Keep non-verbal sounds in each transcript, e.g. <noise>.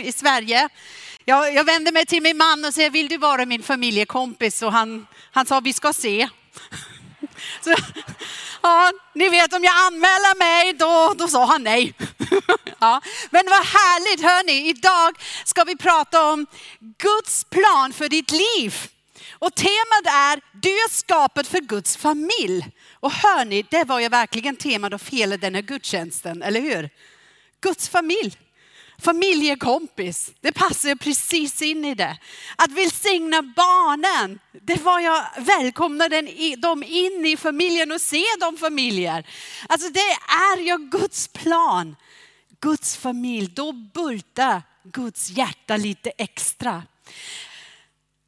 i Sverige. Jag, jag vände mig till min man och sa, vill du vara min familjekompis? Och han, han sa, vi ska se. <laughs> Så, ja, ni vet om jag anmäler mig, då, då sa han nej. <laughs> Ja, men vad härligt, hörni. Idag ska vi prata om Guds plan för ditt liv. Och temat är, du är skapad för Guds familj. Och hör ni, det var ju verkligen temat av hela den här gudstjänsten, eller hur? Guds familj. Familjekompis, det passar precis in i det. Att välsigna barnen, det var jag välkomnade dem in i familjen och se de familjer. Alltså det är ju Guds plan. Guds familj, då bultar Guds hjärta lite extra.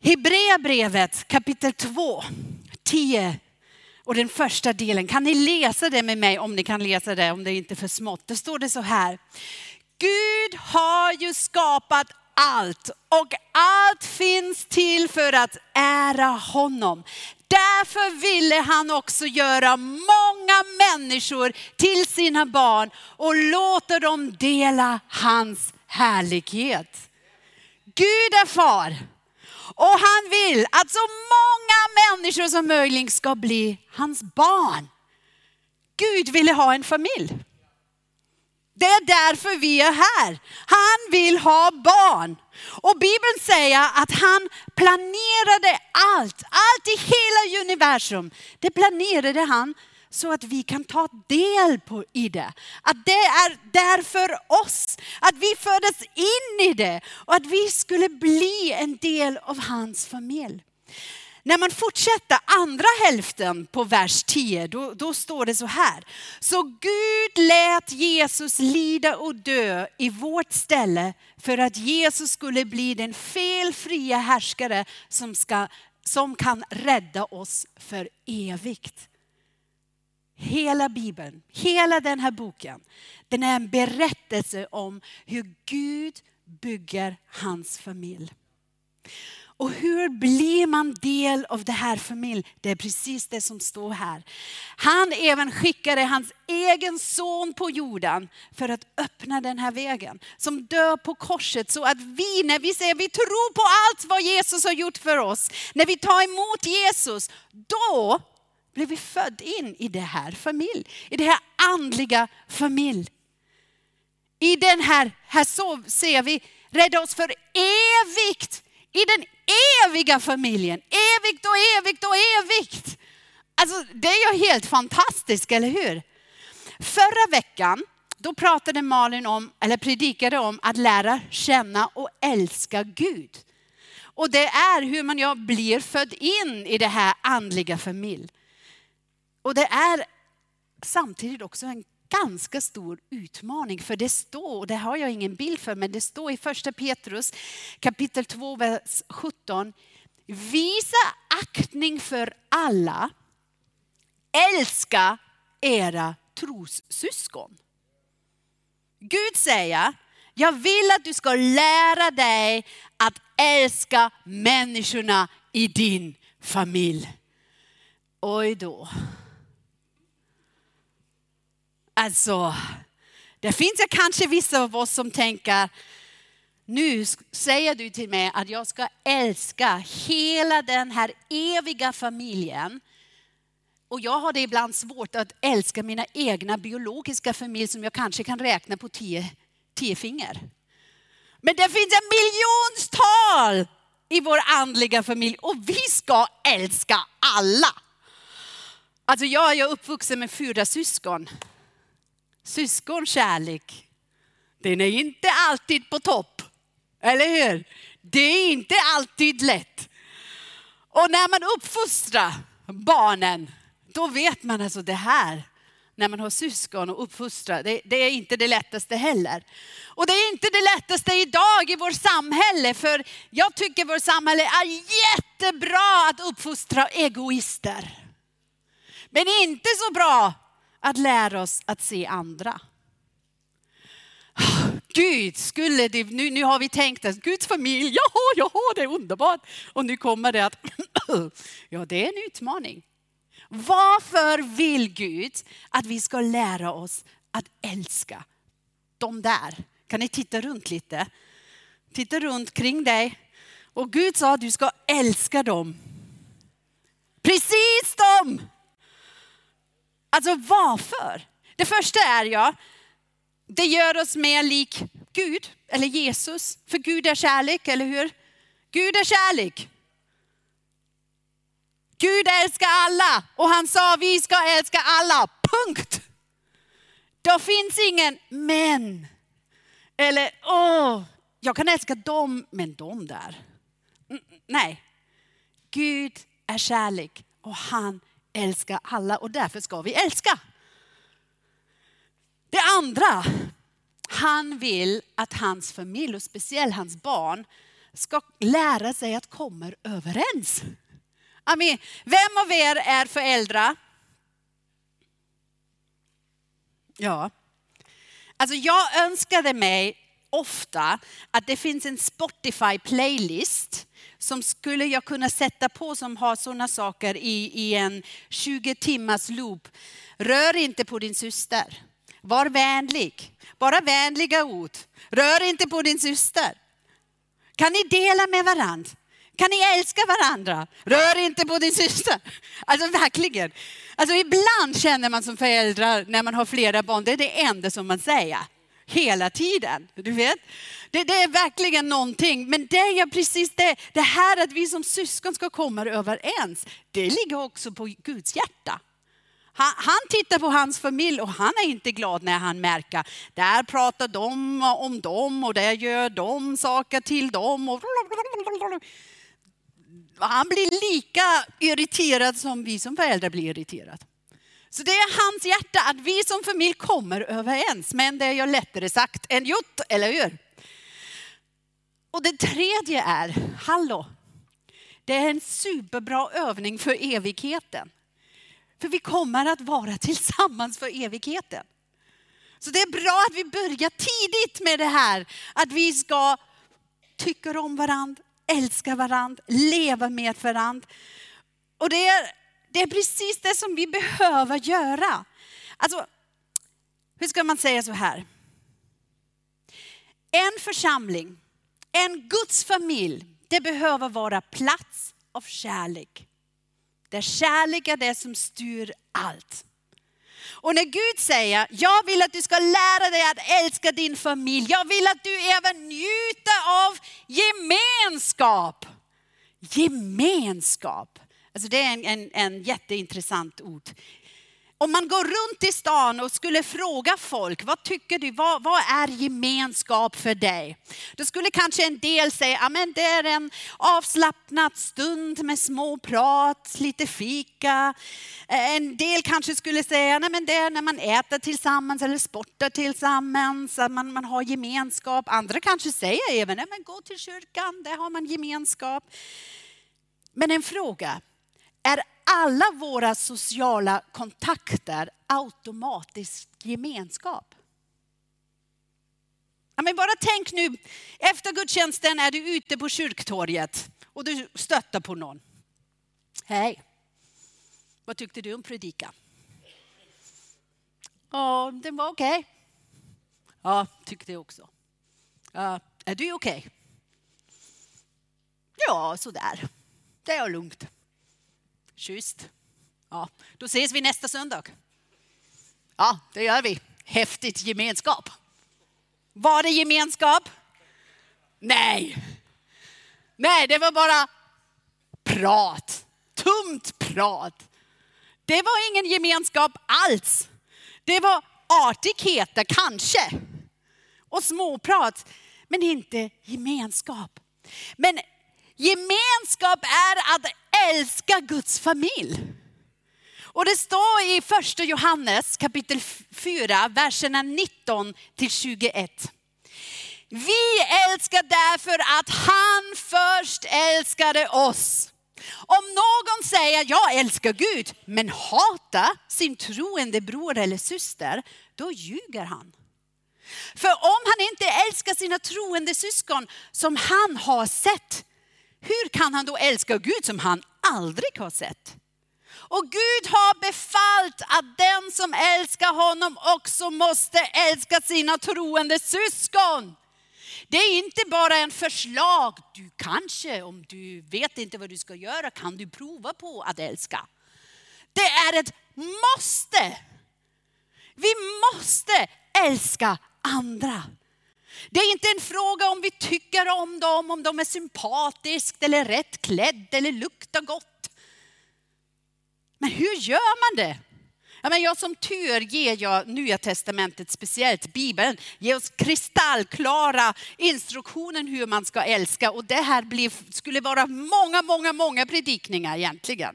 Hebreerbrevet kapitel 2, 10 och den första delen. Kan ni läsa det med mig om ni kan läsa det, om det inte är för smått. Det står det så här. Gud har ju skapat allt och allt finns till för att ära honom. Därför ville han också göra många människor till sina barn och låta dem dela hans härlighet. Gud är far och han vill att så många människor som möjligt ska bli hans barn. Gud ville ha en familj. Det är därför vi är här. Han vill ha barn. Och Bibeln säger att han planerade allt, allt i hela universum. Det planerade han så att vi kan ta del på, i det. Att det är där för oss. Att vi föddes in i det och att vi skulle bli en del av hans familj. När man fortsätter andra hälften på vers 10, då, då, står det så här. Så Gud lät Jesus lida och dö i vårt ställe för att Jesus skulle bli den felfria härskare som, ska, som kan rädda oss för evigt. Hela Bibeln, hela den här boken, den är en berättelse om hur Gud bygger hans familj. Och hur blir man del av det här familj? Det är precis det som står här. Han även skickade hans egen son på jorden för att öppna den här vägen. Som dör på korset så att vi, när vi säger vi tror på allt vad Jesus har gjort för oss, när vi tar emot Jesus, då blir vi född in i det här familj, i det här andliga familj. I den här, här så ser vi, rädda oss för evigt i den eviga familjen. Evigt och evigt och evigt. Alltså det är ju helt fantastiskt, eller hur? Förra veckan, då pratade Malin om, eller predikade om att lära känna och älska Gud. Och det är hur man blir född in i det här andliga familj. Och det är samtidigt också en ganska stor utmaning. För det står, det har jag ingen bild för, men det står i första Petrus kapitel 2, vers 17. Visa aktning för alla. Älska era trossyskon. Gud säger, jag vill att du ska lära dig att älska människorna i din familj. Oj då. Alltså, det finns ju kanske vissa av oss som tänker, nu säger du till mig att jag ska älska hela den här eviga familjen. Och jag har det ibland svårt att älska mina egna biologiska familj som jag kanske kan räkna på tio, tio finger. Men det finns en miljontal i vår andliga familj och vi ska älska alla. Alltså jag är uppvuxen med fyra syskon syskonkärlek, den är inte alltid på topp. Eller hur? Det är inte alltid lätt. Och när man uppfostrar barnen, då vet man alltså det här. När man har syskon och uppfostrar, det, det, är inte det lättaste heller. Och det är inte det lättaste idag i vårt samhälle, för jag tycker vårt samhälle är jättebra att uppfostra egoister. Men inte så bra att lära oss att se andra. Ah, Gud, skulle det, nu, nu har vi tänkt att Guds familj, <laughs> jaha, jaha, det är underbart. Och nu kommer det att, <clears throat> ja det är en utmaning. Varför vill Gud att vi ska lära oss att älska de där? Kan ni titta runt lite? Titta runt kring dig. Och Gud sa att du ska älska dem. Precis dem! Alltså varför? Det första är ja, det gör oss mer lik Gud eller Jesus. För Gud är kärlek, eller hur? Gud är kärlek. Gud älskar alla och han sa vi ska älska alla, punkt. Då finns ingen men. Eller åh, jag kan älska dem, men de där. Mm, nej, Gud är kärlek och han älska alla och därför ska vi älska. Det andra, han vill att hans familj och speciellt hans barn ska lära sig att komma överens. Amen. Vem av er är föräldrar? Ja. Alltså jag önskade mig ofta att det finns en Spotify playlist som skulle jag kunna sätta på som har sådana saker i, i en 20 timmars loop. Rör inte på din syster. Var vänlig. Bara vänliga ord. Rör inte på din syster. Kan ni dela med varandra? Kan ni älska varandra? Rör inte på din syster. Alltså verkligen. Alltså ibland känner man som föräldrar när man har flera barn, det är det enda som man säger. Hela tiden. Du vet? Det, det är verkligen någonting. Men det är precis det. Det här att vi som syskon ska komma överens, det ligger också på Guds hjärta. Han, han, tittar på hans familj och han är inte glad när han märker, där pratar de om dem och där gör de saker till dem. Och han blir lika irriterad som vi som föräldrar blir irriterade. Så det är hans hjärta att vi som familj kommer överens. Men det är ju lättare sagt än gjort, eller hur? Och det tredje är, hallå, det är en superbra övning för evigheten. För vi kommer att vara tillsammans för evigheten. Så det är bra att vi börjar tidigt med det här, att vi ska tycka om varandra, älska varandra, leva med varandra. Och det är, det är precis det som vi behöver göra. Alltså, hur ska man säga så här? En församling, en Guds familj, det behöver vara plats av kärlek. Där kärlek är det som styr allt. Och när Gud säger, jag vill att du ska lära dig att älska din familj. Jag vill att du även njuter av gemenskap. Gemenskap. Alltså det är en, en, en jätteintressant ord om man går runt i stan och skulle fråga folk, vad tycker du, vad, vad är gemenskap för dig? Då skulle kanske en del säga, ja men det är en avslappnad stund med små prat, lite fika. En del kanske skulle säga, nej men det är när man äter tillsammans eller sportar tillsammans, att man, man har gemenskap. Andra kanske säger även, nej men gå till kyrkan, där har man gemenskap. Men en fråga, är alla våra sociala kontakter automatiskt gemenskap? Ja, men bara tänk nu, efter gudstjänsten är du ute på kyrktorget och du stöter på någon. Hej, vad tyckte du om predikan? Ja, den var okej. Okay. Ja, tyckte jag också. Ja, är du okej? Okay? Ja, sådär. Det är lugnt. Schysst. Ja, då ses vi nästa söndag. Ja, det gör vi. Häftigt gemenskap. Var det gemenskap? Nej. Nej, det var bara prat. Tomt prat. Det var ingen gemenskap alls. Det var artigheter kanske. Och småprat, men inte gemenskap. Men gemenskap är att älska Guds familj. Och det står i första Johannes kapitel 4, verserna 19 till 21. Vi älskar därför att han först älskade oss. Om någon säger jag älskar Gud men hatar sin troende bror eller syster, då ljuger han. För om han inte älskar sina troende syskon som han har sett, hur kan han då älska Gud som han aldrig har sett? Och Gud har befallt att den som älskar honom också måste älska sina troende syskon. Det är inte bara en förslag. Du kanske, om du vet inte vad du ska göra, kan du prova på att älska. Det är ett måste. Vi måste älska andra. Det är inte en fråga om vi tycker om dem, om de är sympatiskt eller rätt klädda eller luktar gott. Men hur gör man det? Ja, men jag som tur ger jag Nya Testamentet, speciellt Bibeln, ger oss kristallklara instruktioner hur man ska älska. Och det här blir, skulle vara många, många, många predikningar egentligen.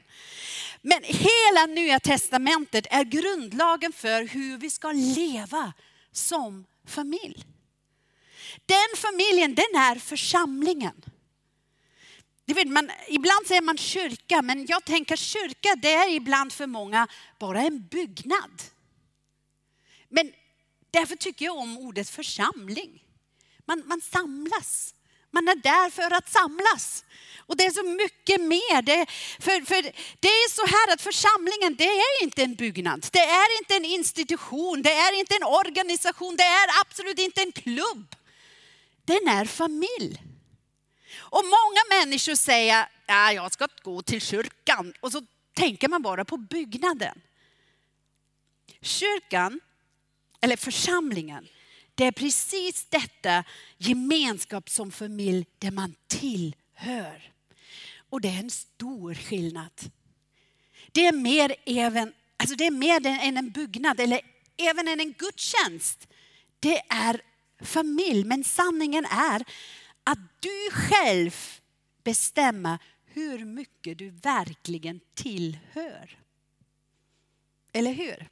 Men hela Nya Testamentet är grundlagen för hur vi ska leva som familj. Den familjen, den är församlingen. Det vet man, ibland säger man kyrka, men jag tänker kyrka det är ibland för många bara en byggnad. Men därför tycker jag om ordet församling. Man, man samlas. Man är där för att samlas. Och det är så mycket mer. Det, för, för det är så här att församlingen, det är inte en byggnad. Det är inte en institution, det är inte en organisation, det är absolut inte en klubb. Den är familj. Och många människor säger, ja, jag ska gå till kyrkan. Och så tänker man bara på byggnaden. Kyrkan, eller församlingen, det är precis detta gemenskap som familj där man tillhör. Och det är en stor skillnad. Det är mer, även, alltså det är mer än en byggnad eller även än en gudstjänst. Det är familj, men sanningen är att du själv bestämmer hur mycket du verkligen tillhör. Eller hur?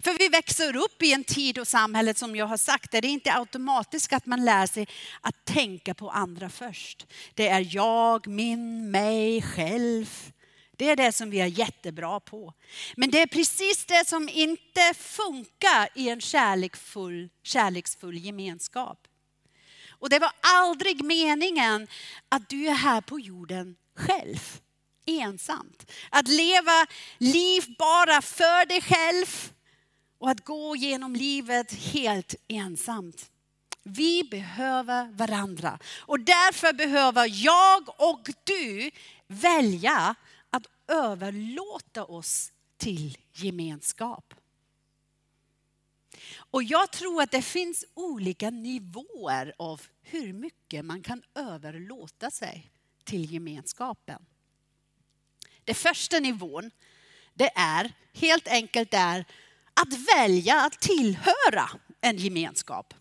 För vi växer upp i en tid och samhället som jag har sagt, där det inte är automatiskt att man lär sig att tänka på andra först. Det är jag, min, mig, själv. Det är det som vi är jättebra på. Men det är precis det som inte funkar i en kärleksfull, kärleksfull gemenskap. Och det var aldrig meningen att du är här på jorden själv, ensamt. Att leva liv bara för dig själv och att gå genom livet helt ensamt. Vi behöver varandra och därför behöver jag och du välja överlåta oss till gemenskap. Och jag tror att det finns olika nivåer av hur mycket man kan överlåta sig till gemenskapen. Den första nivån, det är helt enkelt är att välja att tillhöra en gemenskap.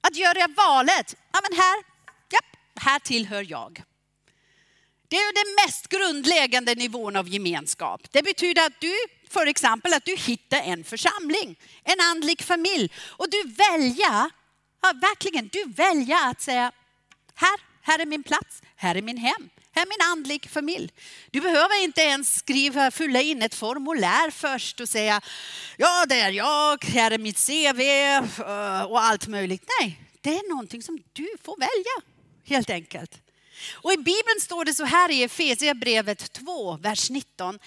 Att göra valet, ja men här, ja, här tillhör jag. Det är den mest grundläggande nivån av gemenskap. Det betyder att du, för exempel, att du hittar en församling, en andlig familj och du väljer, ja, verkligen, du väljer att säga här, här är min plats, här är min hem, här är min andlig familj. Du behöver inte ens skriva, fylla in ett formulär först och säga ja, det är jag, här är mitt CV eh, och allt möjligt. Nej, det är någonting som du får välja helt enkelt. Och i Bibeln står det så här i Efesierbrevet 2, vers 19.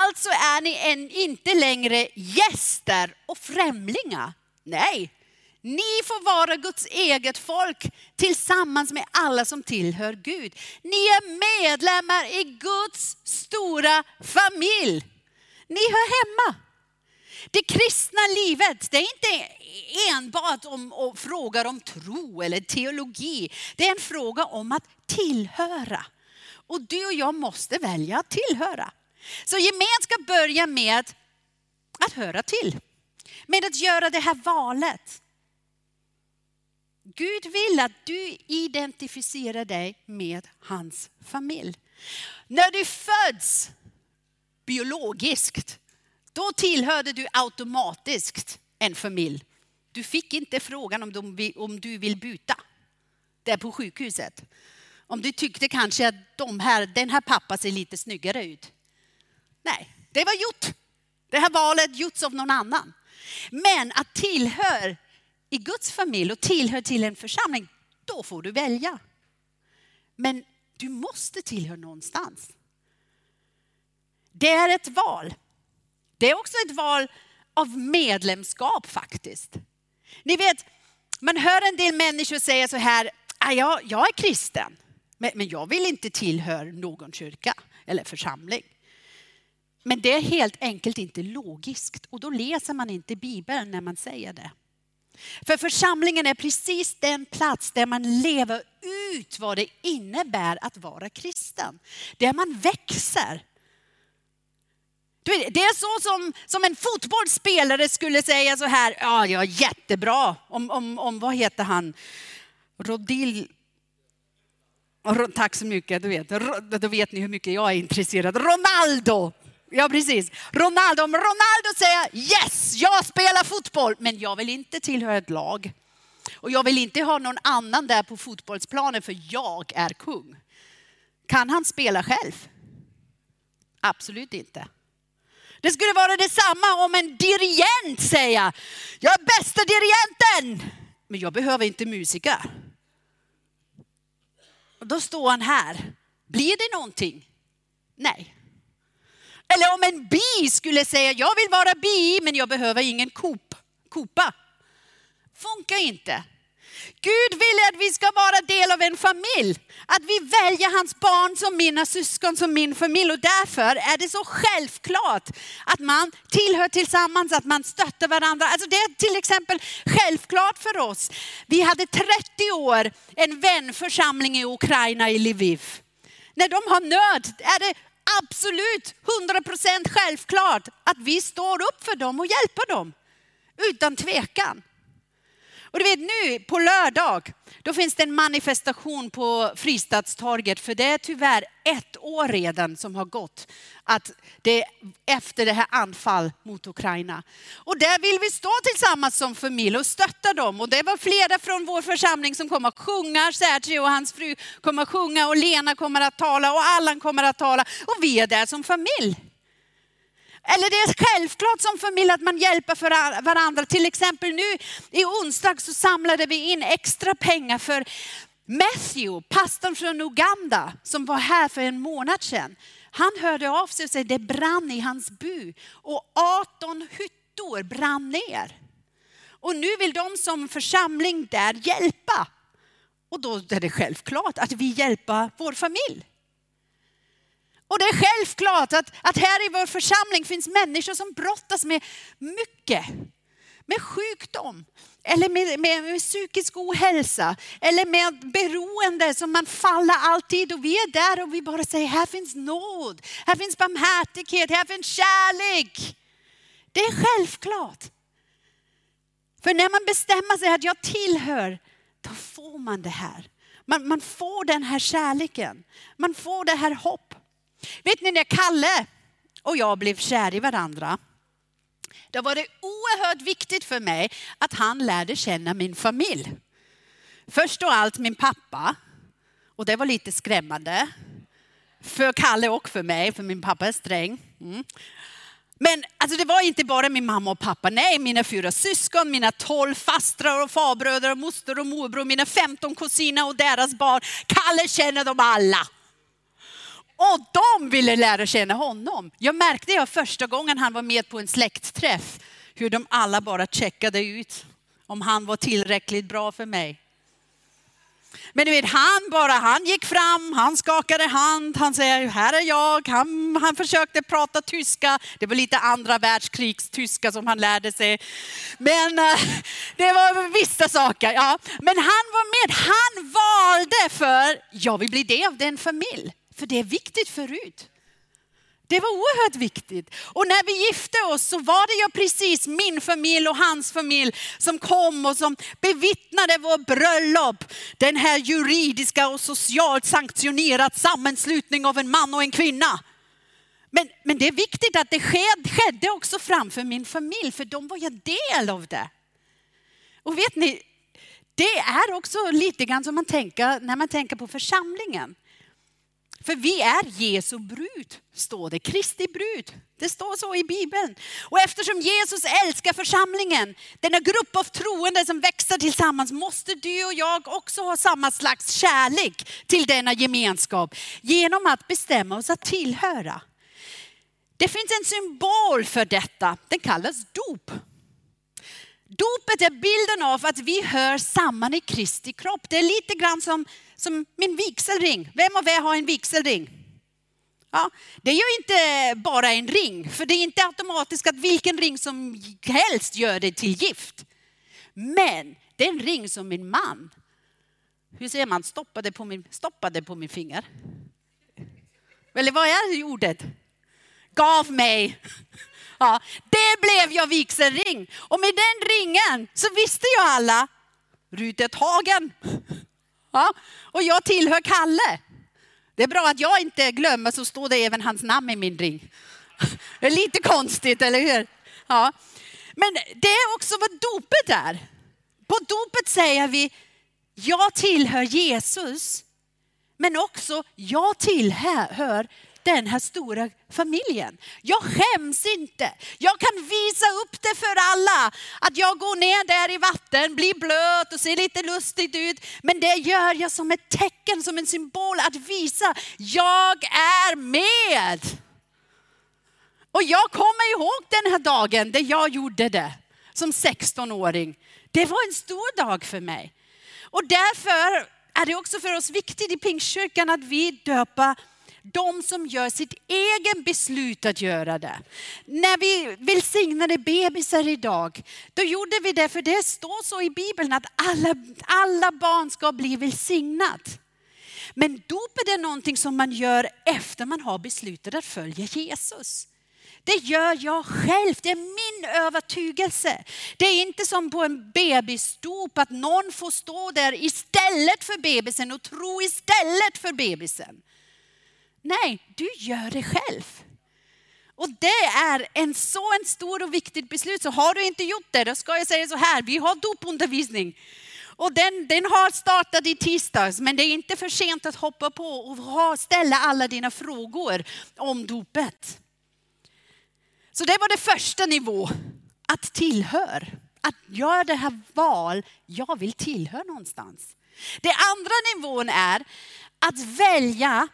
Alltså är ni än inte längre gäster och främlingar. Nej, ni får vara Guds eget folk tillsammans med alla som tillhör Gud. Ni är medlemmar i Guds stora familj. Ni hör hemma. Det kristna livet, det är inte enbart om, om frågor om tro eller teologi. Det är en fråga om att tillhöra. Och du och jag måste välja att tillhöra. Så gemenskap börjar med att höra till. Med att göra det här valet. Gud vill att du identifierar dig med hans familj. När du föds biologiskt, då tillhörde du automatiskt en familj. Du fick inte frågan om, du vill byta där på sjukhuset. Om du tyckte kanske att de här, den här pappa ser lite snyggare ut. Nej, det var gjort. Det här valet gjorts av någon annan. Men att tillhöra i Guds familj och tillhör till en församling, då får du välja. Men du måste tillhöra någonstans. Det är ett val. Det är också ett val av medlemskap faktiskt. Ni vet, man hör en del människor säga så här, ah, jag, jag är kristen, men, men jag vill inte tillhöra någon kyrka eller församling. Men det är helt enkelt inte logiskt och då läser man inte Bibeln när man säger det. För församlingen är precis den plats där man lever ut vad det innebär att vara kristen. Där man växer. Det är så som, som en fotbollsspelare skulle säga så här, ja jag är jättebra om, om, om vad heter han, Rodil, Tack så mycket, du vet, då vet ni hur mycket jag är intresserad. Ronaldo! Ja precis. Ronaldo, om Ronaldo säger yes, jag spelar fotboll, men jag vill inte tillhöra ett lag. Och jag vill inte ha någon annan där på fotbollsplanen för jag är kung. Kan han spela själv? Absolut inte. Det skulle vara detsamma om en dirigent säger, jag är bästa dirigenten, men jag behöver inte musiker. Och då står han här. Blir det någonting? Nej. Eller om en bi skulle säga, jag vill vara bi men jag behöver ingen kop, kopa. Funkar inte. Gud vill att vi ska vara del av en familj. Att vi väljer hans barn som mina syskon, som min familj. Och därför är det så självklart att man tillhör tillsammans, att man stöttar varandra. Alltså det är till exempel självklart för oss. Vi hade 30 år en vänförsamling i Ukraina i Lviv. När de har nöd är det absolut 100% självklart att vi står upp för dem och hjälper dem. Utan tvekan. Och du vet nu på lördag, då finns det en manifestation på Fristadstorget för det är tyvärr ett år redan som har gått att det efter det här anfall mot Ukraina. Och där vill vi stå tillsammans som familj och stötta dem. Och det var flera från vår församling som kommer att sjunga, Sergio och hans fru kommer att sjunga och Lena kommer att tala och Allan kommer att tala. Och vi är där som familj. Eller det är självklart som familj att man hjälper för varandra. Till exempel nu i onsdag så samlade vi in extra pengar för Matthew, pastorn från Uganda som var här för en månad sedan. Han hörde av sig och sa det brann i hans by och 18 hyttor brann ner. Och nu vill de som församling där hjälpa. Och då är det självklart att vi hjälper vår familj. Och det är självklart att, att här i vår församling finns människor som brottas med mycket. Med sjukdom, eller med, med, med psykisk ohälsa, eller med beroende som man faller alltid. Och vi är där och vi bara säger, här finns nåd, här finns barmhärtighet, här finns kärlek. Det är självklart. För när man bestämmer sig att jag tillhör, då får man det här. Man, man får den här kärleken, man får det här hopp. Vet ni när Kalle och jag blev kär i varandra, då var det oerhört viktigt för mig att han lärde känna min familj. Först och allt min pappa, och det var lite skrämmande. För Kalle och för mig, för min pappa är sträng. Mm. Men alltså, det var inte bara min mamma och pappa, nej mina fyra syskon, mina tolv fastrar och farbröder och moster och morbror, mina 15 kusiner och deras barn. Kalle känner dem alla. Och de ville lära känna honom. Jag märkte jag första gången han var med på en släktträff hur de alla bara checkade ut om han var tillräckligt bra för mig. Men du vet, han bara, han gick fram, han skakade hand, han säger här är jag, han, han försökte prata tyska. Det var lite andra världskrigstyska som han lärde sig. Men eh, det var vissa saker, ja. Men han var med, han valde för, jag vill bli del av den familj. För det är viktigt förut. Det var oerhört viktigt. Och när vi gifte oss så var det ju precis min familj och hans familj som kom och som bevittnade vår bröllop. Den här juridiska och socialt sanktionerat sammanslutning av en man och en kvinna. Men, men det är viktigt att det sked, skedde också framför min familj för de var ju del av det. Och vet ni, det är också lite grann som man tänker när man tänker på församlingen. För vi är Jesu brud, står det. Kristi brud. Det står så i Bibeln. Och eftersom Jesus älskar församlingen, denna grupp av troende som växer tillsammans, måste du och jag också ha samma slags kärlek till denna gemenskap genom att bestämma oss att tillhöra. Det finns en symbol för detta, den kallas dop. Dopet är bilden av att vi hör samman i Kristi kropp. Det är lite grann som, som min vigselring. Vem av er har en vigselring? Ja, det är ju inte bara en ring, för det är inte automatiskt att vilken ring som helst gör det till gift. Men det är en ring som min man, hur säger man, stoppade på min, stoppade på min finger. Eller vad är ordet? Gav mig. Ja, det blev jag vigselring. Och med den ringen så visste ju alla, Rutet Hagen. Ja, och jag tillhör Kalle. Det är bra att jag inte glömmer så står det även hans namn i min ring. Det är lite konstigt, eller hur? Ja. Men det är också vad dopet är. På dopet säger vi, jag tillhör Jesus, men också jag tillhör den här stora familjen. Jag skäms inte. Jag kan visa upp det för alla. Att jag går ner där i vatten, blir blöt och ser lite lustigt ut. Men det gör jag som ett tecken, som en symbol att visa, jag är med. Och jag kommer ihåg den här dagen där jag gjorde det som 16-åring. Det var en stor dag för mig. Och därför är det också för oss viktigt i Pingstkyrkan att vi döper de som gör sitt egen beslut att göra det. När vi välsignade bebisar idag, då gjorde vi det för det står så i Bibeln att alla, alla barn ska bli välsignat. Men dopet är någonting som man gör efter man har beslutat att följa Jesus. Det gör jag själv, det är min övertygelse. Det är inte som på en bebisdop att någon får stå där istället för bebisen och tro istället för bebisen. Nej, du gör det själv. Och det är en så en stor och viktigt beslut. Så har du inte gjort det, då ska jag säga så här, vi har dopundervisning. Och den, den har startat i tisdags, men det är inte för sent att hoppa på och ställa alla dina frågor om dopet. Så det var det första nivå, att tillhör. Att göra det här val, jag vill tillhöra någonstans. Det andra nivån är att välja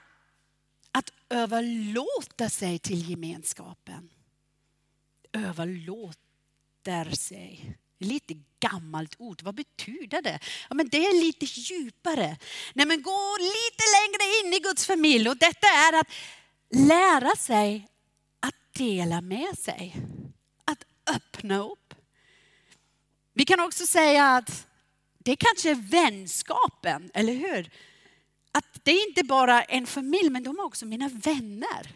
att överlåta sig till gemenskapen. Överlåter sig. Lite gammalt ord. Vad betyder det? Ja, men det är lite djupare. Nej, men gå lite längre in i Guds familj. Och detta är att lära sig att dela med sig. Att öppna upp. Vi kan också säga att det kanske är vänskapen, eller hur? Att det är inte bara en familj, men de är också mina vänner.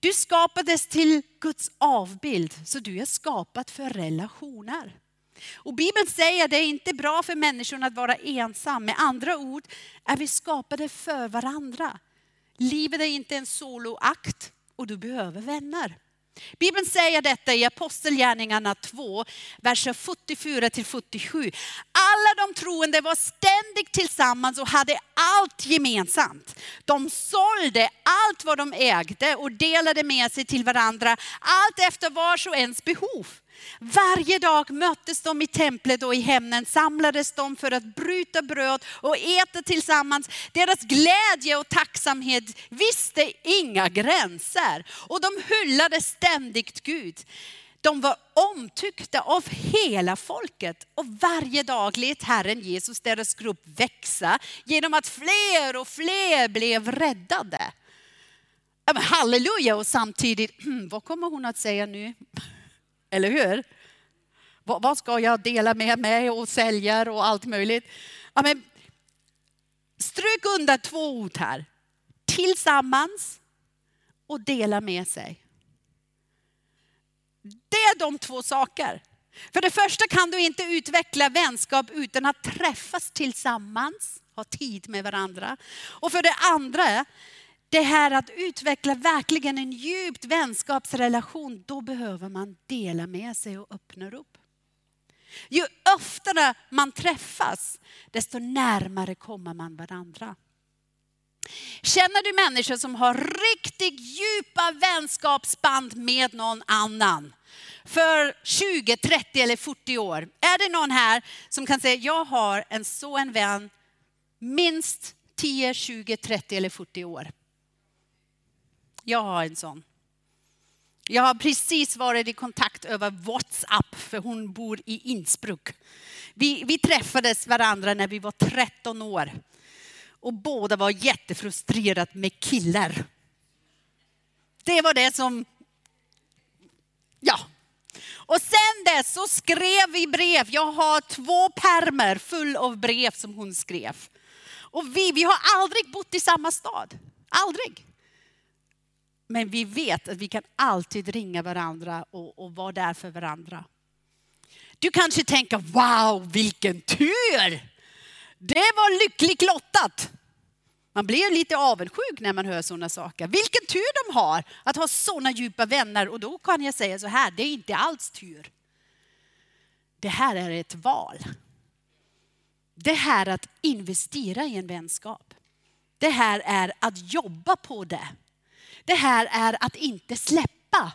Du skapades till Guds avbild, så du är skapad för relationer. Och Bibeln säger att det är inte bra för människan att vara ensam. Med andra ord är vi skapade för varandra. Livet är inte en soloakt och du behöver vänner. Bibeln säger detta i Apostelgärningarna 2, verser 44 till 47. Alla de troende var ständigt tillsammans och hade allt gemensamt. De sålde allt vad de ägde och delade med sig till varandra, allt efter vars och ens behov. Varje dag möttes de i templet och i hemmen samlades de för att bryta bröd och äta tillsammans. Deras glädje och tacksamhet visste inga gränser och de hyllade ständigt Gud. De var omtyckta av hela folket och varje dag lät Herren Jesus deras grupp växa genom att fler och fler blev räddade. Halleluja och samtidigt, <clears throat> vad kommer hon att säga nu? <laughs> Eller hur? Vad ska jag dela med mig och sälja och allt möjligt? Men, stryk under två ord här. Tillsammans och dela med sig. Det är de två saker. För det första kan du inte utveckla vänskap utan att träffas tillsammans, ha tid med varandra. Och för det andra det här att utveckla verkligen en djupt vänskapsrelation, då behöver man dela med sig och öppna upp. Ju oftare man träffas, desto närmare kommer man varandra. Känner du människor som har riktigt djupa vänskapsband med någon annan? För 20, 30 eller 40 år. Är det någon här som kan säga, jag har en så en vän minst 10, 20, 30 eller 40 år? Jag har en sån. Jag har precis varit i kontakt över WhatsApp för hon bor i Innsbruck. Vi, vi träffades varandra när vi var 13 år och båda var jättefrustrerade med killar. Det var det som, ja. Och sen dess så skrev vi brev. Jag har två permer full av brev som hon skrev. Och vi, vi har aldrig bott i samma stad. Aldrig. Men vi vet att vi kan alltid ringa varandra och, och vara där för varandra. Du kanske tänker, wow vilken tur! Det var lyckligt lottat. Man blir lite avundsjuk när man hör sådana saker. Vilken tur de har att ha sådana djupa vänner. Och då kan jag säga så här, det är inte alls tur. Det här är ett val. Det här är att investera i en vänskap. Det här är att jobba på det. Det här är att inte släppa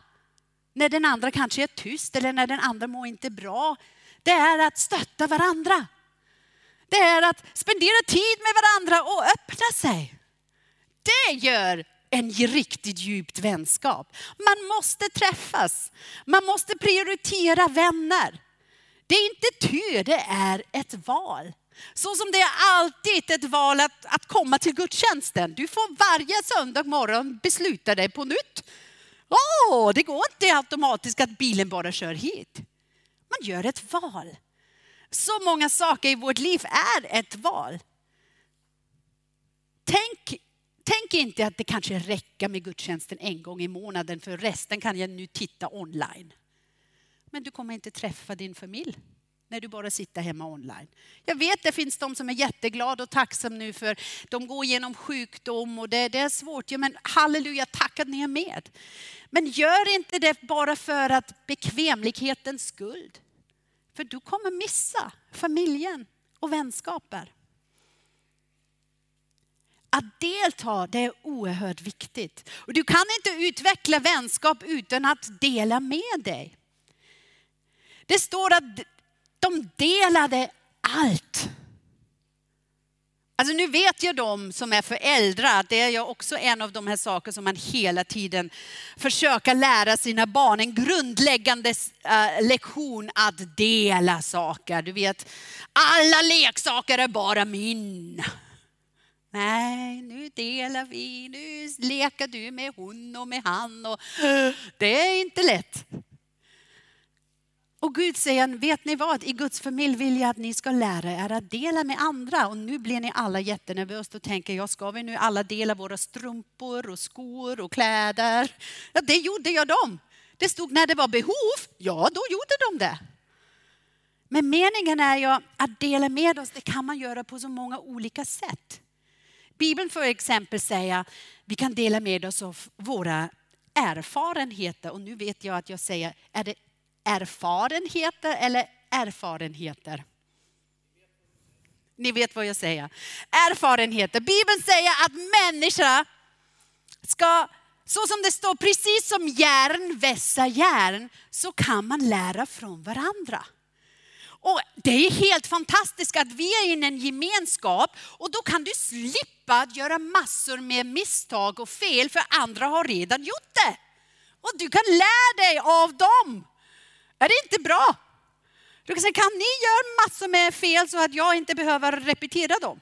när den andra kanske är tyst eller när den andra mår inte bra. Det är att stötta varandra. Det är att spendera tid med varandra och öppna sig. Det gör en riktigt djupt vänskap. Man måste träffas. Man måste prioritera vänner. Det är inte tur, det är ett val. Så som det är alltid ett val att, att komma till gudstjänsten. Du får varje söndag morgon besluta dig på nytt. Oh, det går inte automatiskt att bilen bara kör hit. Man gör ett val. Så många saker i vårt liv är ett val. Tänk, tänk inte att det kanske räcker med gudstjänsten en gång i månaden för resten kan jag nu titta online. Men du kommer inte träffa din familj när du bara sitter hemma online. Jag vet det finns de som är jätteglada och tacksamma nu för de går igenom sjukdom och det, det är svårt. Ja, men halleluja, tack att ni är med. Men gör inte det bara för att bekvämlighetens skull. För du kommer missa familjen och vänskaper. Att delta det är oerhört viktigt. Och du kan inte utveckla vänskap utan att dela med dig. Det står att de delade allt. Alltså nu vet jag de som är föräldrar, det är ju också en av de här sakerna som man hela tiden försöker lära sina barn. En grundläggande eh, lektion att dela saker. Du vet, alla leksaker är bara min. Nej, nu delar vi, nu leker du med hon och med han. Och, det är inte lätt. Och Gud säger, vet ni vad? I Guds familj vill jag att ni ska lära er att dela med andra. Och nu blir ni alla jättenervösa och tänker, ja, ska vi nu alla dela våra strumpor och skor och kläder? Ja, det gjorde jag dem. Det stod när det var behov, ja då gjorde de det. Men meningen är ju att dela med oss, det kan man göra på så många olika sätt. Bibeln för exempel säger, vi kan dela med oss av våra erfarenheter. Och nu vet jag att jag säger, är det erfarenheter eller erfarenheter? Ni vet vad jag säger. Erfarenheter. Bibeln säger att människa ska, så som det står, precis som järn vässar järn, så kan man lära från varandra. Och det är helt fantastiskt att vi är i en gemenskap och då kan du slippa att göra massor med misstag och fel för andra har redan gjort det. Och du kan lära dig av dem. Är det inte bra? Du kan säga, kan ni göra massor med fel så att jag inte behöver repetera dem?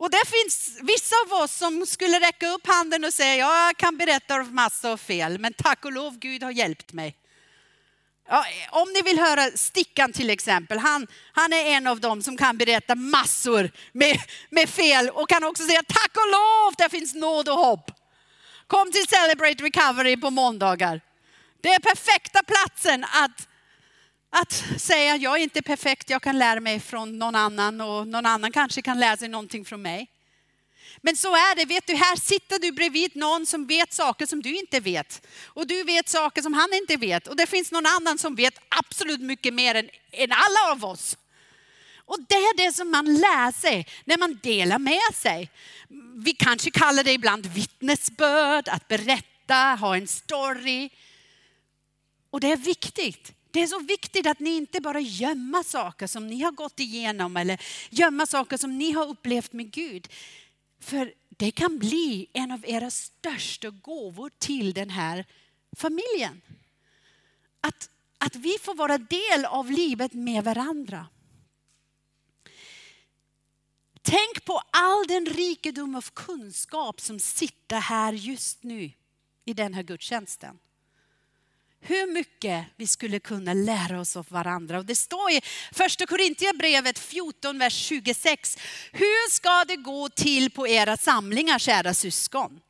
Och det finns vissa av oss som skulle räcka upp handen och säga, jag kan berätta om massor av fel, men tack och lov Gud har hjälpt mig. Ja, om ni vill höra Stickan till exempel, han, han är en av dem som kan berätta massor med, med fel och kan också säga tack och lov, det finns nåd och hopp. Kom till Celebrate Recovery på måndagar. Det är perfekta platsen att, att säga jag är inte perfekt, jag kan lära mig från någon annan och någon annan kanske kan lära sig någonting från mig. Men så är det, vet du, här sitter du bredvid någon som vet saker som du inte vet. Och du vet saker som han inte vet. Och det finns någon annan som vet absolut mycket mer än, än alla av oss. Och det är det som man lär sig när man delar med sig. Vi kanske kallar det ibland vittnesbörd, att berätta, ha en story. Och det är viktigt. Det är så viktigt att ni inte bara gömmer saker som ni har gått igenom eller gömmer saker som ni har upplevt med Gud. För det kan bli en av era största gåvor till den här familjen. Att, att vi får vara del av livet med varandra. Tänk på all den rikedom av kunskap som sitter här just nu i den här gudstjänsten. Hur mycket vi skulle kunna lära oss av varandra. Och det står i första Korintierbrevet 14, vers 26. Hur ska det gå till på era samlingar, kära syskon?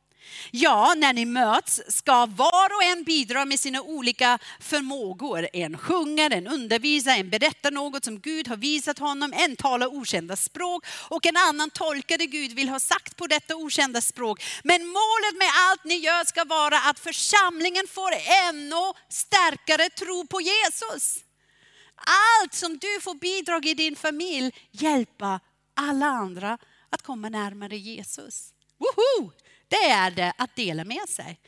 Ja, när ni möts ska var och en bidra med sina olika förmågor. En sjunger, en undervisar, en berättar något som Gud har visat honom, en talar okända språk och en annan tolkar det Gud vill ha sagt på detta okända språk. Men målet med allt ni gör ska vara att församlingen får ännu starkare tro på Jesus. Allt som du får bidra i din familj hjälpa alla andra att komma närmare Jesus. Woho! Det är det att dela med sig.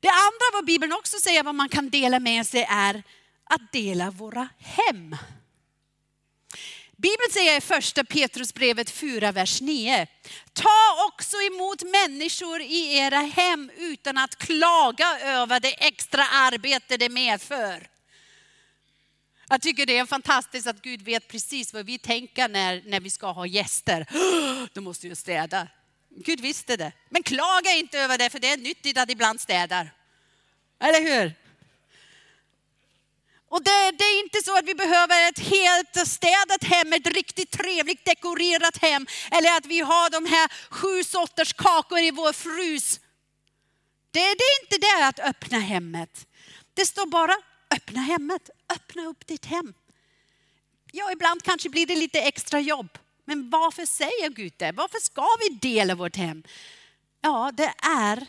Det andra vad Bibeln också säger vad man kan dela med sig är att dela våra hem. Bibeln säger i första Petrusbrevet 4, vers 9. Ta också emot människor i era hem utan att klaga över det extra arbete det medför. Jag tycker det är fantastiskt att Gud vet precis vad vi tänker när, när vi ska ha gäster. <gasps> Då måste jag städa. Gud visste det. Men klaga inte över det, för det är nyttigt att ibland städar. Eller hur? Och det, det, är inte så att vi behöver ett helt städat hem, ett riktigt trevligt dekorerat hem. Eller att vi har de här sju sorters kakor i vår frys. Det, det är inte det att öppna hemmet. Det står bara öppna hemmet, öppna upp ditt hem. Ja, ibland kanske blir det lite extra jobb. Men varför säger Gud det? Varför ska vi dela vårt hem? Ja, det är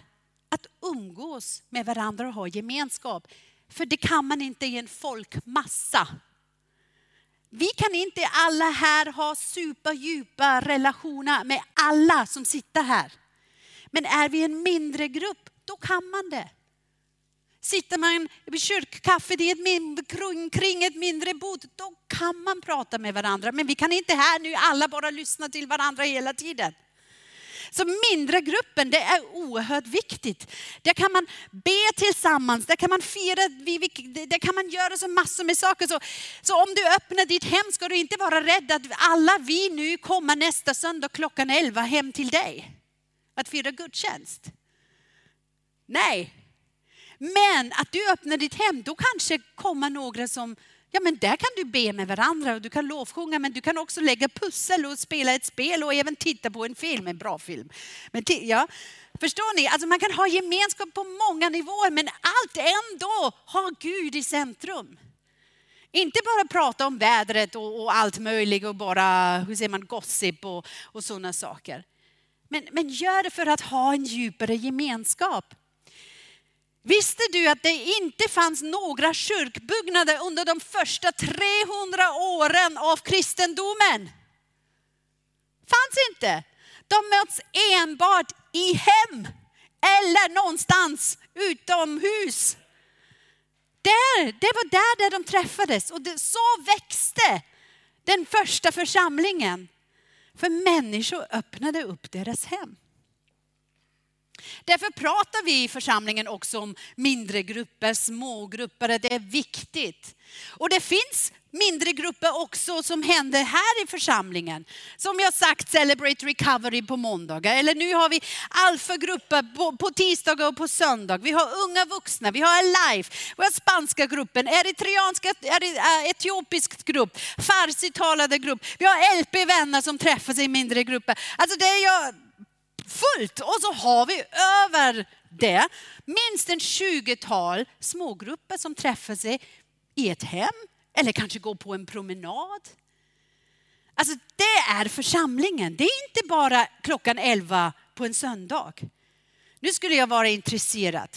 att umgås med varandra och ha gemenskap. För det kan man inte i en folkmassa. Vi kan inte alla här ha superdjupa relationer med alla som sitter här. Men är vi en mindre grupp, då kan man det. Sitter man vid kyrkkaffet kring ett mindre bord, då kan man prata med varandra. Men vi kan inte här nu alla bara lyssna till varandra hela tiden. Så mindre gruppen, det är oerhört viktigt. Där kan man be tillsammans, där kan man fira, där kan man göra så massor med saker. Så, så om du öppnar ditt hem ska du inte vara rädd att alla vi nu kommer nästa söndag klockan 11 hem till dig. Att fira gudstjänst. Nej, men att du öppnar ditt hem, då kanske kommer några som, ja men där kan du be med varandra och du kan lovsjunga men du kan också lägga pussel och spela ett spel och även titta på en film, en bra film. Men ja, förstår ni, alltså man kan ha gemenskap på många nivåer men allt ändå ha Gud i centrum. Inte bara prata om vädret och, och allt möjligt och bara, hur säger man, gossip och, och sådana saker. Men, men gör det för att ha en djupare gemenskap. Visste du att det inte fanns några kyrkbyggnader under de första 300 åren av kristendomen? Fanns inte. De möts enbart i hem eller någonstans utomhus. Där, det var där, där de träffades och det, så växte den första församlingen. För människor öppnade upp deras hem. Därför pratar vi i församlingen också om mindre grupper, smågrupper. Det är viktigt. Och det finns mindre grupper också som händer här i församlingen. Som jag sagt, Celebrate Recovery på måndagar. Eller nu har vi alfagrupper på, på tisdagar och på söndag. Vi har unga vuxna, vi har Alive, vi har spanska gruppen, eritreanska, äh, etiopisk grupp, farsi-talade grupp. Vi har LP-vänner som träffas i mindre grupper. Alltså det är jag fullt. Och så har vi över det minst en 20-tal smågrupper som träffar sig i ett hem eller kanske går på en promenad. Alltså det är församlingen. Det är inte bara klockan 11 på en söndag. Nu skulle jag vara intresserad.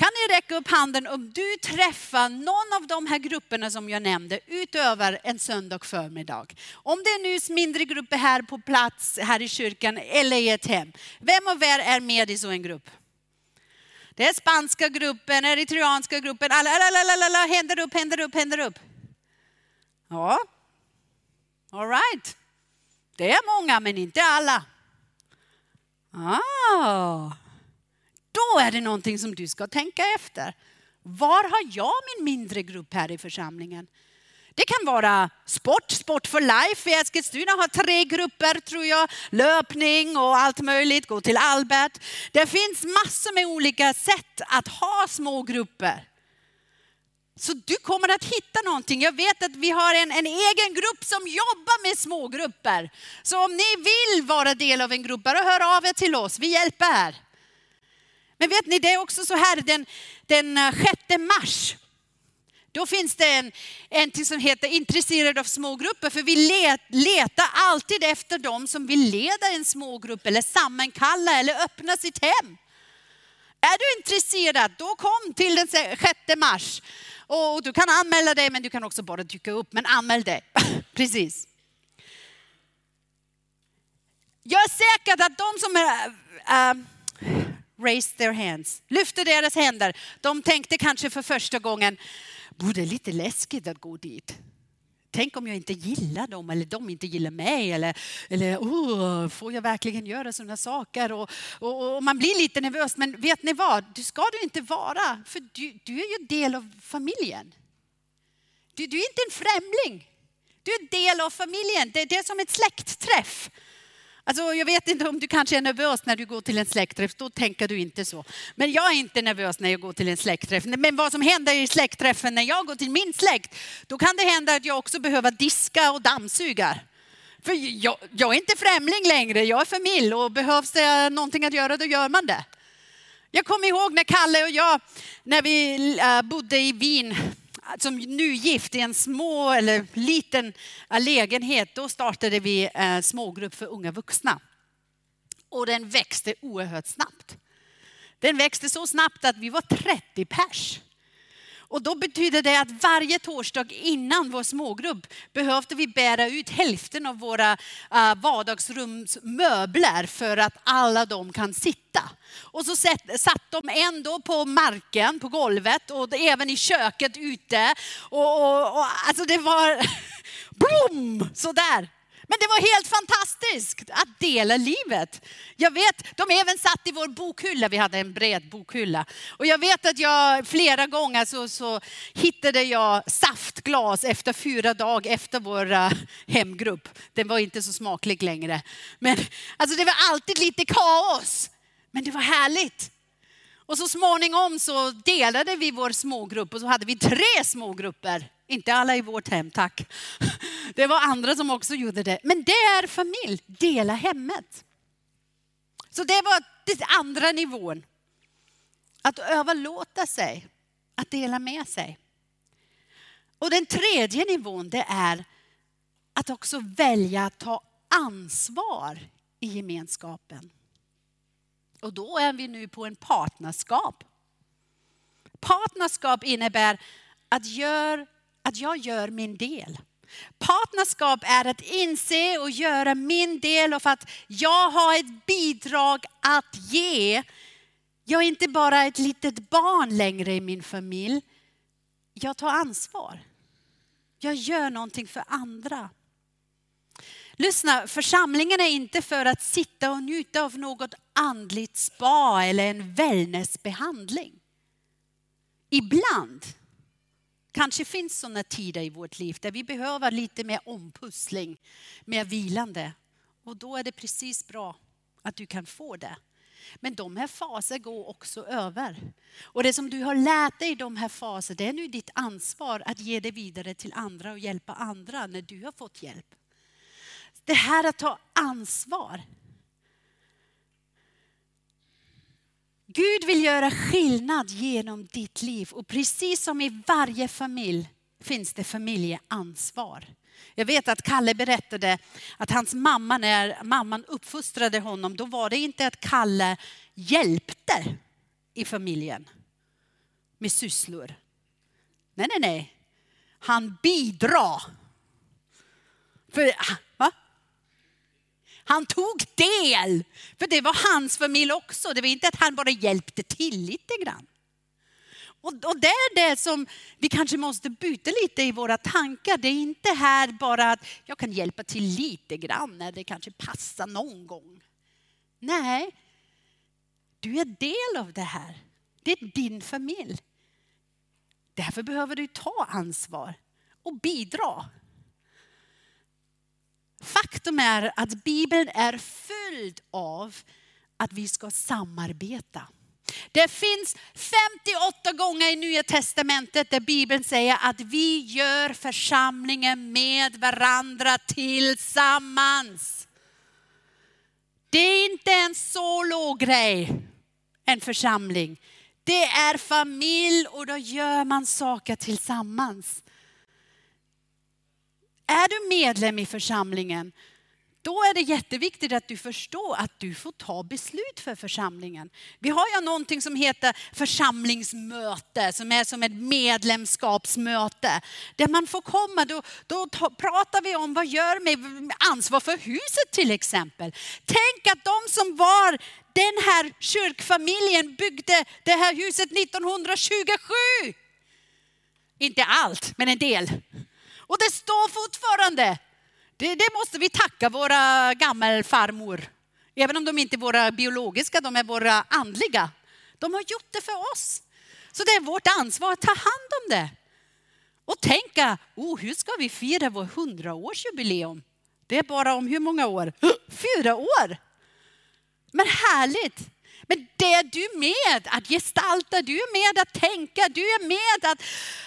Kan ni räcka upp handen om du träffar någon av de här grupperna som jag nämnde utöver en söndag förmiddag? Om det är nu mindre grupper här på plats, här i kyrkan eller i ett hem. Vem av er är med i så en grupp? Det är spanska gruppen, eritreanska gruppen, alla, alla, alla, alla, händer upp, händer upp, händer upp. Ja, all right. Det är många men inte alla. Ah, då är det någonting som du ska tänka efter. Var har jag min mindre grupp här i församlingen? Det kan vara sport, Sport for Life i Eskilstuna har tre grupper tror jag. Löpning och allt möjligt, gå till Albert. Det finns massor med olika sätt att ha små grupper. Så du kommer att hitta någonting. Jag vet att vi har en, en egen grupp som jobbar med smågrupper. Så om ni vill vara del av en grupp, bara hör av er till oss. Vi hjälper. Men vet ni, det är också så här den, den eh, 6 mars. Då finns det en, en som heter intresserad av smågrupper. För vi let, letar alltid efter dem som vill leda en smågrupp eller sammankalla eller öppna sitt hem. Är du intresserad, då kom till den 6 mars. Och du kan anmäla dig, men du kan också bara dyka upp. Men anmäl dig. <laughs> Precis. Jag är säker att de som är, äh, raised their hands, lyfte deras händer, de tänkte kanske för första gången, det är lite läskigt att gå dit. Tänk om jag inte gillar dem eller de inte gillar mig. Eller, eller oh, får jag verkligen göra sådana saker? Och, och, och, man blir lite nervös. Men vet ni vad? Det ska du inte vara. För du, du är ju del av familjen. Du, du är inte en främling. Du är del av familjen. Det, det är som ett släktträff. Alltså, jag vet inte om du kanske är nervös när du går till en släktträff, då tänker du inte så. Men jag är inte nervös när jag går till en släktträff. Men vad som händer i släktträffen när jag går till min släkt, då kan det hända att jag också behöver diska och dammsuga. För jag, jag är inte främling längre, jag är familj och behövs det någonting att göra, då gör man det. Jag kommer ihåg när Kalle och jag, när vi äh, bodde i Wien som nygift i en små eller liten lägenhet, då startade vi en eh, smågrupp för unga vuxna. Och den växte oerhört snabbt. Den växte så snabbt att vi var 30 pers. Och då betyder det att varje torsdag innan vår smågrupp behövde vi bära ut hälften av våra eh, vardagsrumsmöbler för att alla de kan sitta. Och så satt, satt de ändå på marken, på golvet och även i köket ute. Och, och, och alltså det var, <laughs> boom, sådär. Men det var helt fantastiskt att dela livet. Jag vet, de även satt i vår bokhylla, vi hade en bred bokhylla. Och jag vet att jag flera gånger så, så hittade jag saftglas efter fyra dagar efter vår eh, hemgrupp. Den var inte så smaklig längre. Men alltså det var alltid lite kaos. Men det var härligt. Och så småningom så delade vi vår smågrupp och så hade vi tre smågrupper. Inte alla i vårt hem, tack. <laughs> Det var andra som också gjorde det. Men det är familj, dela hemmet. Så det var den andra nivån. Att överlåta sig, att dela med sig. Och den tredje nivån det är att också välja att ta ansvar i gemenskapen. Och då är vi nu på en partnerskap. Partnerskap innebär att, gör, att jag gör min del. Partnerskap är att inse och göra min del och för att jag har ett bidrag att ge. Jag är inte bara ett litet barn längre i min familj. Jag tar ansvar. Jag gör någonting för andra. Lyssna, församlingen är inte för att sitta och njuta av något andligt spa eller en wellnessbehandling. Ibland kanske finns sådana tider i vårt liv där vi behöver lite mer ompussling, mer vilande. Och då är det precis bra att du kan få det. Men de här faserna går också över. Och det som du har lärt dig i de här faserna, det är nu ditt ansvar att ge det vidare till andra och hjälpa andra när du har fått hjälp. Det här att ta ansvar. Gud vill göra skillnad genom ditt liv och precis som i varje familj finns det familjeansvar. Jag vet att Kalle berättade att hans mamma, när mamman uppfostrade honom, då var det inte att Kalle hjälpte i familjen med sysslor. Nej, nej, nej. Han bidrar. För? Han tog del, för det var hans familj också. Det var inte att han bara hjälpte till lite grann. Och, och det är det som vi kanske måste byta lite i våra tankar. Det är inte här bara att jag kan hjälpa till lite grann när det kanske passar någon gång. Nej, du är del av det här. Det är din familj. Därför behöver du ta ansvar och bidra. Faktum är att Bibeln är fylld av att vi ska samarbeta. Det finns 58 gånger i Nya Testamentet där Bibeln säger att vi gör församlingen med varandra tillsammans. Det är inte en solo-grej, en församling. Det är familj och då gör man saker tillsammans. Är du medlem i församlingen då är det jätteviktigt att du förstår att du får ta beslut för församlingen. Vi har ju någonting som heter församlingsmöte, som är som ett medlemskapsmöte. Där man får komma, då, då pratar vi om vad gör med ansvar för huset till exempel. Tänk att de som var den här kyrkfamiljen byggde det här huset 1927. Inte allt, men en del. Och det står fortfarande. Det, det måste vi tacka våra gammelfarmor. Även om de inte är våra biologiska, de är våra andliga. De har gjort det för oss. Så det är vårt ansvar att ta hand om det. Och tänka, oh, hur ska vi fira vår hundraårsjubileum? Det är bara om hur många år? <gasps> Fyra år! Men härligt! Men det är du med att gestalta, du är med att tänka, du är med att,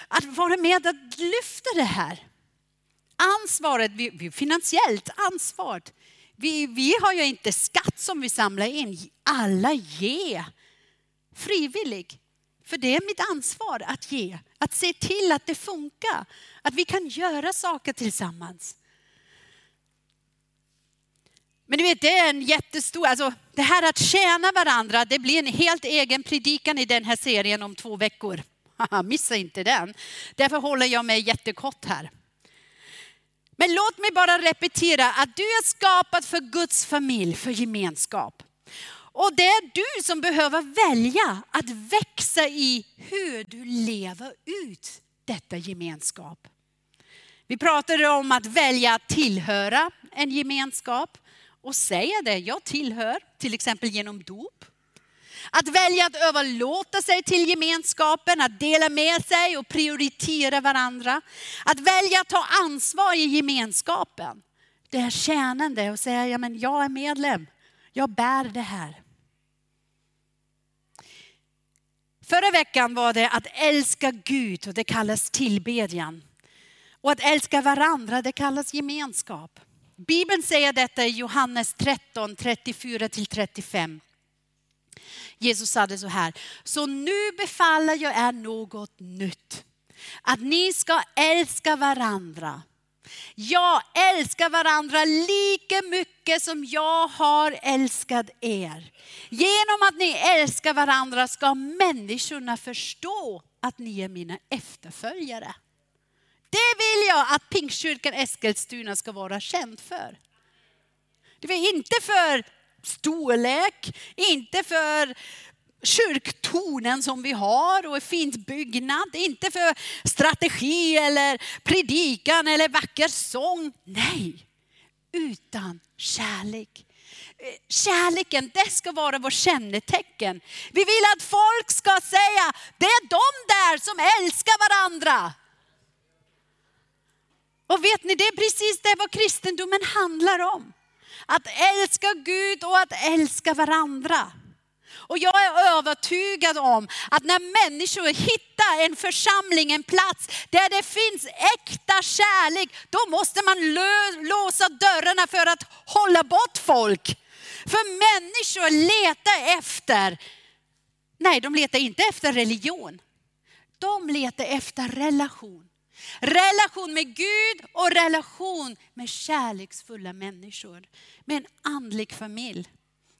att vara med att lyfta det här ansvaret, vi, vi, finansiellt ansvar. Vi, vi har ju inte skatt som vi samlar in. Alla ger frivilligt. För det är mitt ansvar att ge, att se till att det funkar, att vi kan göra saker tillsammans. Men du vet, det är en jättestor, alltså det här att tjäna varandra, det blir en helt egen predikan i den här serien om två veckor. <laughs> Missa inte den. Därför håller jag mig jättekort här. Men låt mig bara repetera att du är skapad för Guds familj, för gemenskap. Och det är du som behöver välja att växa i hur du lever ut detta gemenskap. Vi pratade om att välja att tillhöra en gemenskap och säga det, jag tillhör, till exempel genom dop. Att välja att överlåta sig till gemenskapen, att dela med sig och prioritera varandra. Att välja att ta ansvar i gemenskapen. Det är tjänande och säga, ja men jag är medlem, jag bär det här. Förra veckan var det att älska Gud och det kallas tillbedjan. Och att älska varandra det kallas gemenskap. Bibeln säger detta i Johannes 13, 34 35. Jesus sa det så här, så nu befaller jag er något nytt. Att ni ska älska varandra. Jag älskar varandra lika mycket som jag har älskat er. Genom att ni älskar varandra ska människorna förstå att ni är mina efterföljare. Det vill jag att Pingstkyrkan Eskilstuna ska vara känd för. Det är inte för storlek, inte för kyrktornen som vi har och en fint byggnad, inte för strategi eller predikan eller vacker sång. Nej, utan kärlek. Eh, kärleken, det ska vara vårt kännetecken. Vi vill att folk ska säga, det är de där som älskar varandra. Och vet ni, det är precis det vad kristendomen handlar om. Att älska Gud och att älska varandra. Och jag är övertygad om att när människor hittar en församling, en plats där det finns äkta kärlek, då måste man låsa dörrarna för att hålla bort folk. För människor letar efter, nej de letar inte efter religion. De letar efter relation. Relation med Gud och relation med kärleksfulla människor. Med en andlig familj.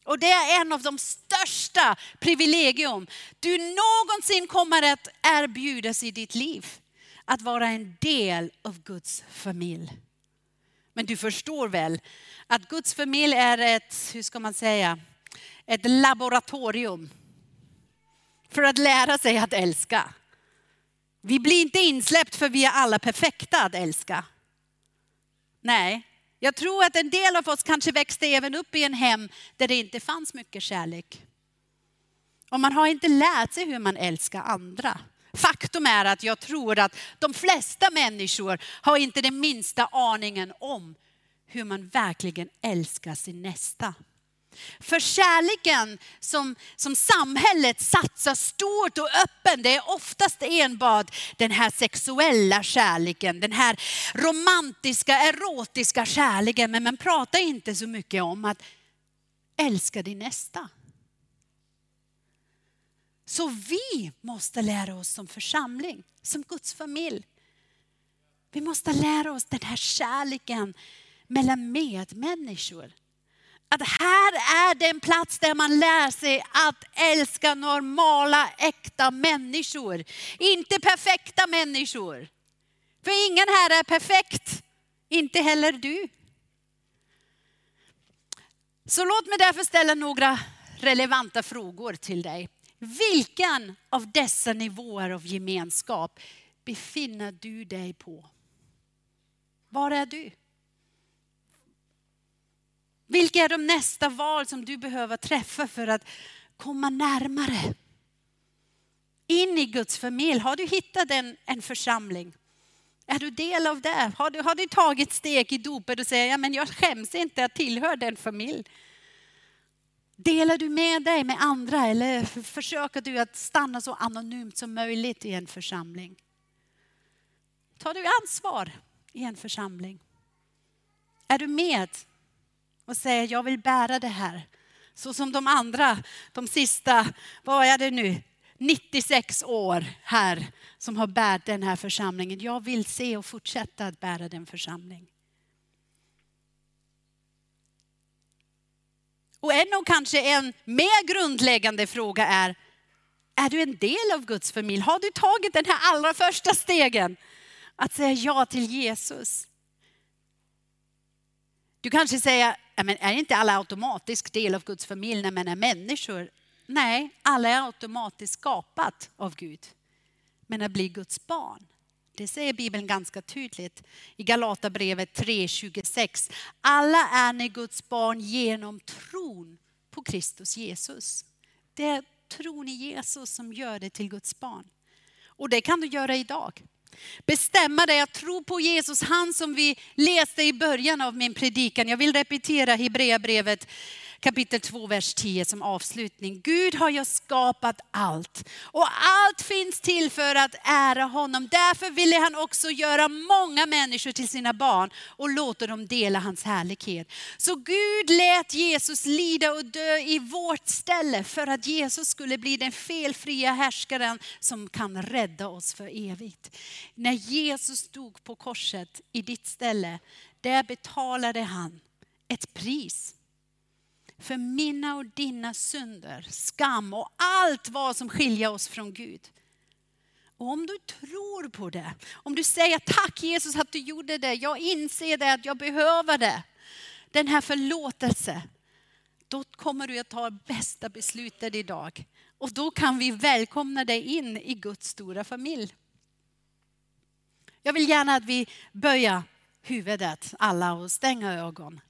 Och det är en av de största privilegium du någonsin kommer att erbjudas i ditt liv. Att vara en del av Guds familj. Men du förstår väl att Guds familj är ett, hur ska man säga, ett laboratorium. För att lära sig att älska. Vi blir inte insläppt för vi är alla perfekta att älska. Nej, jag tror att en del av oss kanske växte även upp i en hem där det inte fanns mycket kärlek. Och man har inte lärt sig hur man älskar andra. Faktum är att jag tror att de flesta människor har inte den minsta aningen om hur man verkligen älskar sin nästa. För kärleken som, som samhället satsar stort och öppen, det är oftast enbart den här sexuella kärleken, den här romantiska, erotiska kärleken. Men man pratar inte så mycket om att älska din nästa. Så vi måste lära oss som församling, som Guds familj. Vi måste lära oss den här kärleken mellan medmänniskor. Att här är den plats där man lär sig att älska normala, äkta människor. Inte perfekta människor. För ingen här är perfekt, inte heller du. Så låt mig därför ställa några relevanta frågor till dig. Vilken av dessa nivåer av gemenskap befinner du dig på? Var är du? Vilka är de nästa val som du behöver träffa för att komma närmare? In i Guds familj. Har du hittat en, en församling? Är du del av det? Har du, har du tagit steg i dopet och säger, ja men jag skäms inte att tillhöra den familj. Delar du med dig med andra eller försöker du att stanna så anonymt som möjligt i en församling? Tar du ansvar i en församling? Är du med och säger jag vill bära det här? Så som de andra, de sista, vad är det nu, 96 år här som har bärt den här församlingen. Jag vill se och fortsätta att bära den församling. Och en och kanske en mer grundläggande fråga är, är du en del av Guds familj? Har du tagit den här allra första stegen? Att säga ja till Jesus. Du kanske säger, men är inte alla automatiskt del av Guds familj när man är människor? Nej, alla är automatiskt skapat av Gud. Men att bli Guds barn, det säger Bibeln ganska tydligt i Galaterbrevet 3.26. Alla är ni Guds barn genom tron på Kristus Jesus. Det är tron i Jesus som gör dig till Guds barn. Och det kan du göra idag. Bestämma dig att tro på Jesus, han som vi läste i början av min predikan. Jag vill repetera Hebreerbrevet kapitel 2, vers 10 som avslutning. Gud har ju skapat allt och allt finns till för att ära honom. Därför ville han också göra många människor till sina barn och låta dem dela hans härlighet. Så Gud lät Jesus lida och dö i vårt ställe för att Jesus skulle bli den felfria härskaren som kan rädda oss för evigt. När Jesus dog på korset i ditt ställe, där betalade han ett pris för mina och dina synder, skam och allt vad som skiljer oss från Gud. Och om du tror på det, om du säger tack Jesus att du gjorde det, jag inser det att jag behöver det, den här förlåtelse, då kommer du att ta bästa beslutet idag. Och då kan vi välkomna dig in i Guds stora familj. Jag vill gärna att vi böjer huvudet alla och stänger ögonen.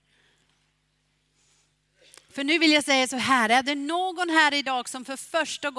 För nu vill jag säga så här, är det någon här idag som för första gången